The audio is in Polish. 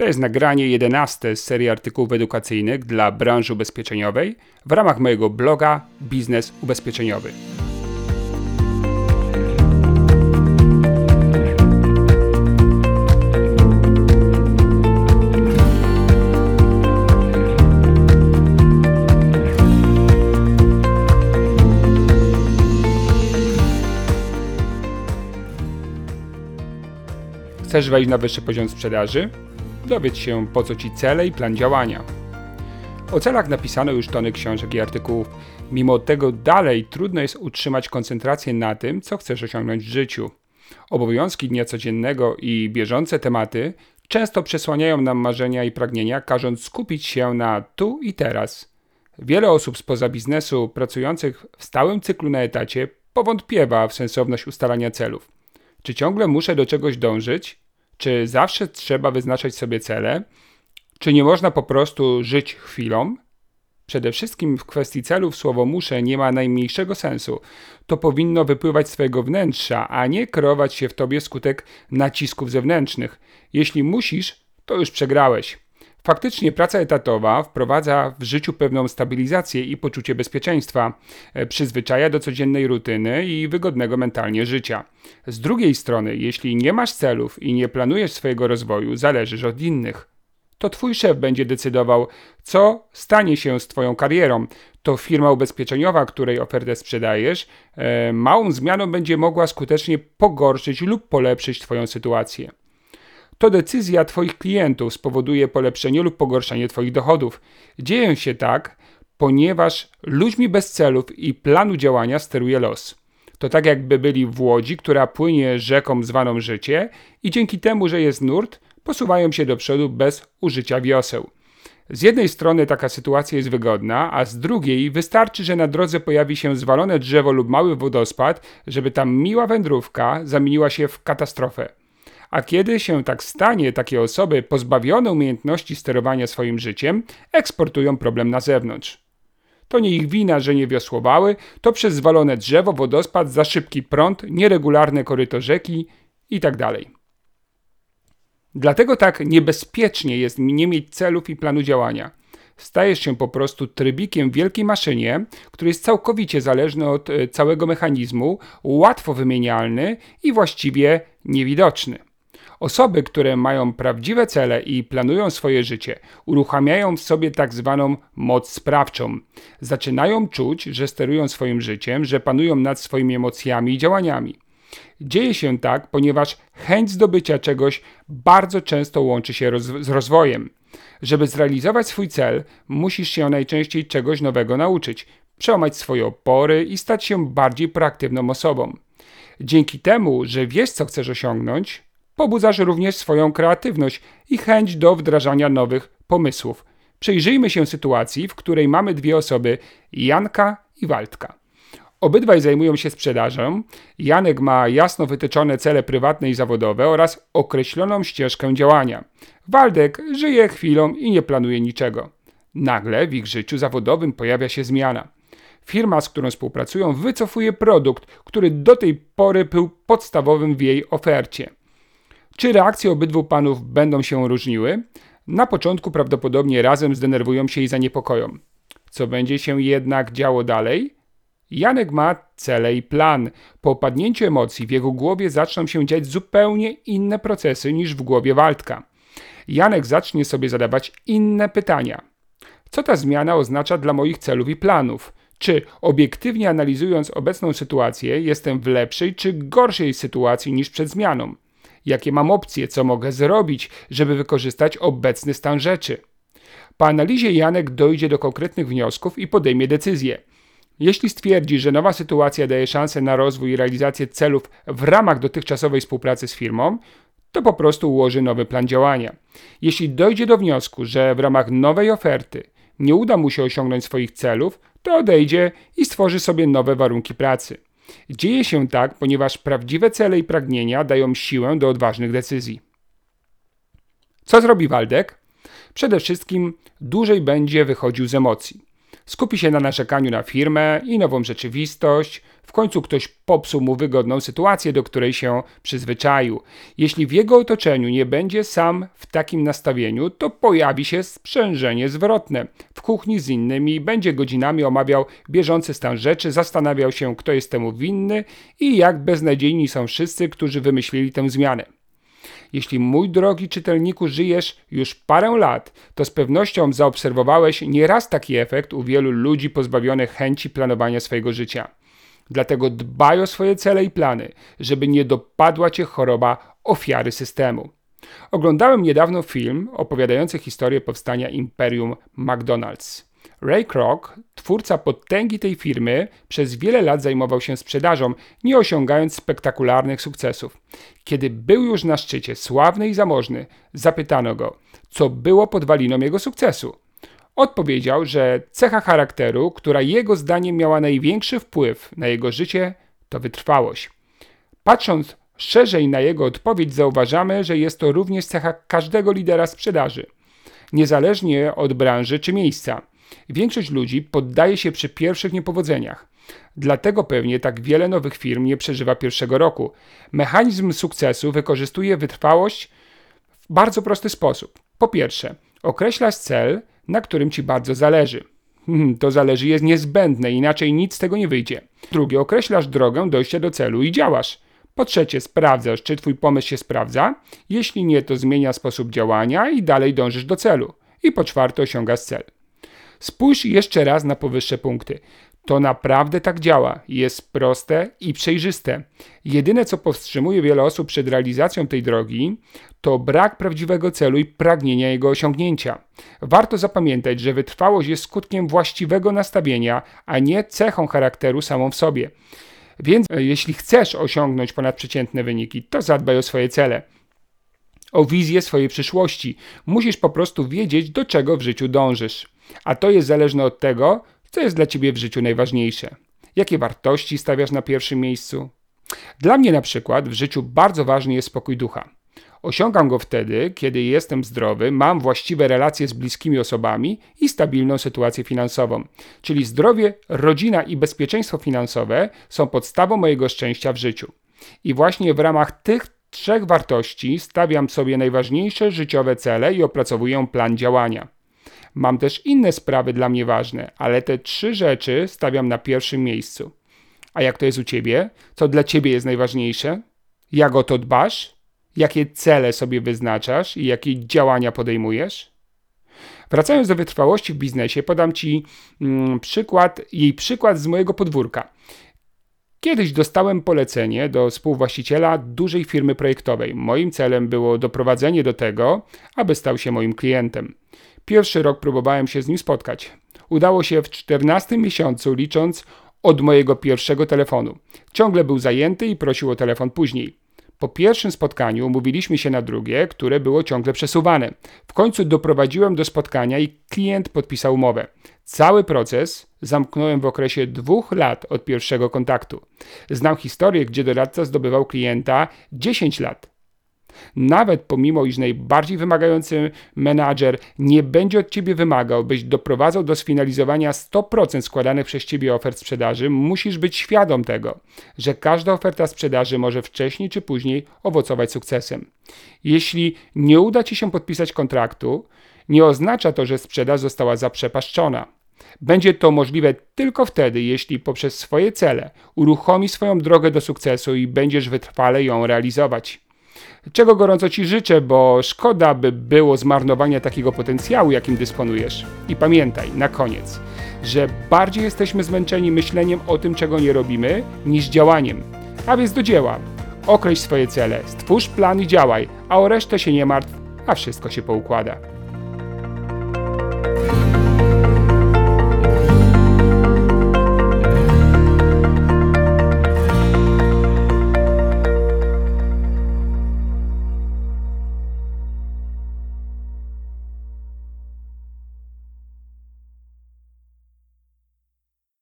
To jest nagranie 11 z serii artykułów edukacyjnych dla branży ubezpieczeniowej w ramach mojego bloga Biznes Ubezpieczeniowy. Chcesz wejść na wyższy poziom sprzedaży? Dowiedz się, po co ci cele i plan działania. O celach napisano już tony książek i artykułów. Mimo tego dalej trudno jest utrzymać koncentrację na tym, co chcesz osiągnąć w życiu. Obowiązki dnia codziennego i bieżące tematy często przesłaniają nam marzenia i pragnienia, każąc skupić się na tu i teraz. Wiele osób spoza biznesu pracujących w stałym cyklu na etacie powątpiewa w sensowność ustalania celów. Czy ciągle muszę do czegoś dążyć? Czy zawsze trzeba wyznaczać sobie cele? Czy nie można po prostu żyć chwilą? Przede wszystkim w kwestii celów słowo muszę nie ma najmniejszego sensu. To powinno wypływać z twojego wnętrza, a nie kreować się w tobie skutek nacisków zewnętrznych. Jeśli musisz, to już przegrałeś. Faktycznie praca etatowa wprowadza w życiu pewną stabilizację i poczucie bezpieczeństwa, e, przyzwyczaja do codziennej rutyny i wygodnego mentalnie życia. Z drugiej strony, jeśli nie masz celów i nie planujesz swojego rozwoju, zależysz od innych. To twój szef będzie decydował, co stanie się z twoją karierą. To firma ubezpieczeniowa, której ofertę sprzedajesz, e, małą zmianą będzie mogła skutecznie pogorszyć lub polepszyć twoją sytuację to decyzja Twoich klientów spowoduje polepszenie lub pogorszenie Twoich dochodów. Dzieje się tak, ponieważ ludźmi bez celów i planu działania steruje los. To tak jakby byli w łodzi, która płynie rzeką zwaną życie i dzięki temu, że jest nurt, posuwają się do przodu bez użycia wioseł. Z jednej strony taka sytuacja jest wygodna, a z drugiej wystarczy, że na drodze pojawi się zwalone drzewo lub mały wodospad, żeby ta miła wędrówka zamieniła się w katastrofę. A kiedy się tak stanie, takie osoby pozbawione umiejętności sterowania swoim życiem eksportują problem na zewnątrz. To nie ich wina, że nie wiosłowały, to przez zwalone drzewo, wodospad, za szybki prąd, nieregularne koryto rzeki itd. Tak Dlatego tak niebezpiecznie jest nie mieć celów i planu działania. Stajesz się po prostu trybikiem w wielkiej maszynie, który jest całkowicie zależny od e, całego mechanizmu, łatwo wymienialny i właściwie niewidoczny. Osoby, które mają prawdziwe cele i planują swoje życie, uruchamiają w sobie tak zwaną moc sprawczą. Zaczynają czuć, że sterują swoim życiem, że panują nad swoimi emocjami i działaniami. Dzieje się tak, ponieważ chęć zdobycia czegoś bardzo często łączy się roz z rozwojem. Żeby zrealizować swój cel, musisz się najczęściej czegoś nowego nauczyć, przełamać swoje opory i stać się bardziej proaktywną osobą. Dzięki temu, że wiesz, co chcesz osiągnąć, pobudzasz również swoją kreatywność i chęć do wdrażania nowych pomysłów. Przyjrzyjmy się sytuacji, w której mamy dwie osoby, Janka i Waldka. Obydwaj zajmują się sprzedażą. Janek ma jasno wytyczone cele prywatne i zawodowe oraz określoną ścieżkę działania. Waldek żyje chwilą i nie planuje niczego. Nagle w ich życiu zawodowym pojawia się zmiana. Firma, z którą współpracują, wycofuje produkt, który do tej pory był podstawowym w jej ofercie. Czy reakcje obydwu panów będą się różniły? Na początku prawdopodobnie razem zdenerwują się i zaniepokoją. Co będzie się jednak działo dalej? Janek ma cele i plan. Po opadnięciu emocji w jego głowie zaczną się dziać zupełnie inne procesy niż w głowie Waldka. Janek zacznie sobie zadawać inne pytania. Co ta zmiana oznacza dla moich celów i planów? Czy obiektywnie analizując obecną sytuację, jestem w lepszej czy gorszej sytuacji niż przed zmianą? Jakie mam opcje, co mogę zrobić, żeby wykorzystać obecny stan rzeczy. Po analizie Janek dojdzie do konkretnych wniosków i podejmie decyzję. Jeśli stwierdzi, że nowa sytuacja daje szansę na rozwój i realizację celów w ramach dotychczasowej współpracy z firmą, to po prostu ułoży nowy plan działania. Jeśli dojdzie do wniosku, że w ramach nowej oferty nie uda mu się osiągnąć swoich celów, to odejdzie i stworzy sobie nowe warunki pracy. Dzieje się tak, ponieważ prawdziwe cele i pragnienia dają siłę do odważnych decyzji. Co zrobi Waldek? Przede wszystkim dłużej będzie wychodził z emocji. Skupi się na narzekaniu na firmę i nową rzeczywistość. W końcu ktoś popsuł mu wygodną sytuację, do której się przyzwyczaił. Jeśli w jego otoczeniu nie będzie sam w takim nastawieniu, to pojawi się sprzężenie zwrotne. W kuchni z innymi będzie godzinami omawiał bieżący stan rzeczy, zastanawiał się, kto jest temu winny i jak beznadziejni są wszyscy, którzy wymyślili tę zmianę. Jeśli mój drogi czytelniku żyjesz już parę lat, to z pewnością zaobserwowałeś nieraz taki efekt u wielu ludzi pozbawionych chęci planowania swojego życia. Dlatego dbaj o swoje cele i plany, żeby nie dopadła cię choroba ofiary systemu. Oglądałem niedawno film opowiadający historię powstania imperium McDonald's. Ray Kroc, twórca potęgi tej firmy, przez wiele lat zajmował się sprzedażą, nie osiągając spektakularnych sukcesów. Kiedy był już na szczycie, sławny i zamożny, zapytano go, co było podwaliną jego sukcesu. Odpowiedział, że cecha charakteru, która jego zdaniem miała największy wpływ na jego życie, to wytrwałość. Patrząc szerzej na jego odpowiedź, zauważamy, że jest to również cecha każdego lidera sprzedaży, niezależnie od branży czy miejsca. Większość ludzi poddaje się przy pierwszych niepowodzeniach. Dlatego pewnie tak wiele nowych firm nie przeżywa pierwszego roku. Mechanizm sukcesu wykorzystuje wytrwałość w bardzo prosty sposób. Po pierwsze, określasz cel, na którym ci bardzo zależy. Hmm, to zależy jest niezbędne, inaczej nic z tego nie wyjdzie. Drugie, określasz drogę dojścia do celu i działasz. Po trzecie, sprawdzasz, czy twój pomysł się sprawdza. Jeśli nie, to zmienia sposób działania i dalej dążysz do celu. I po czwarte, osiągasz cel. Spójrz jeszcze raz na powyższe punkty. To naprawdę tak działa, jest proste i przejrzyste. Jedyne, co powstrzymuje wiele osób przed realizacją tej drogi, to brak prawdziwego celu i pragnienia jego osiągnięcia. Warto zapamiętać, że wytrwałość jest skutkiem właściwego nastawienia, a nie cechą charakteru samą w sobie. Więc e, jeśli chcesz osiągnąć ponadprzeciętne wyniki, to zadbaj o swoje cele. O wizję swojej przyszłości. Musisz po prostu wiedzieć, do czego w życiu dążysz. A to jest zależne od tego, co jest dla ciebie w życiu najważniejsze. Jakie wartości stawiasz na pierwszym miejscu? Dla mnie na przykład w życiu bardzo ważny jest spokój ducha. Osiągam go wtedy, kiedy jestem zdrowy, mam właściwe relacje z bliskimi osobami i stabilną sytuację finansową. Czyli zdrowie, rodzina i bezpieczeństwo finansowe są podstawą mojego szczęścia w życiu. I właśnie w ramach tych trzech wartości stawiam sobie najważniejsze życiowe cele i opracowuję plan działania. Mam też inne sprawy dla mnie ważne, ale te trzy rzeczy stawiam na pierwszym miejscu. A jak to jest u ciebie? Co dla ciebie jest najważniejsze? Jak o to dbasz? Jakie cele sobie wyznaczasz i jakie działania podejmujesz? Wracając do wytrwałości w biznesie, podam Ci mm, przykład, jej przykład z mojego podwórka. Kiedyś dostałem polecenie do współwłaściciela dużej firmy projektowej. Moim celem było doprowadzenie do tego, aby stał się moim klientem. Pierwszy rok próbowałem się z nim spotkać. Udało się w 14 miesiącu, licząc od mojego pierwszego telefonu. Ciągle był zajęty i prosił o telefon później. Po pierwszym spotkaniu umówiliśmy się na drugie, które było ciągle przesuwane. W końcu doprowadziłem do spotkania i klient podpisał umowę. Cały proces zamknąłem w okresie dwóch lat od pierwszego kontaktu. Znam historię, gdzie doradca zdobywał klienta 10 lat. Nawet pomimo, iż najbardziej wymagający menadżer nie będzie od ciebie wymagał, byś doprowadzał do sfinalizowania 100% składanych przez ciebie ofert sprzedaży, musisz być świadom tego, że każda oferta sprzedaży może wcześniej czy później owocować sukcesem. Jeśli nie uda ci się podpisać kontraktu, nie oznacza to, że sprzedaż została zaprzepaszczona. Będzie to możliwe tylko wtedy, jeśli poprzez swoje cele uruchomisz swoją drogę do sukcesu i będziesz wytrwale ją realizować czego gorąco Ci życzę, bo szkoda by było zmarnowania takiego potencjału, jakim dysponujesz. I pamiętaj, na koniec, że bardziej jesteśmy zmęczeni myśleniem o tym, czego nie robimy, niż działaniem. A więc do dzieła. Określ swoje cele, stwórz plan i działaj, a o resztę się nie martw, a wszystko się poukłada.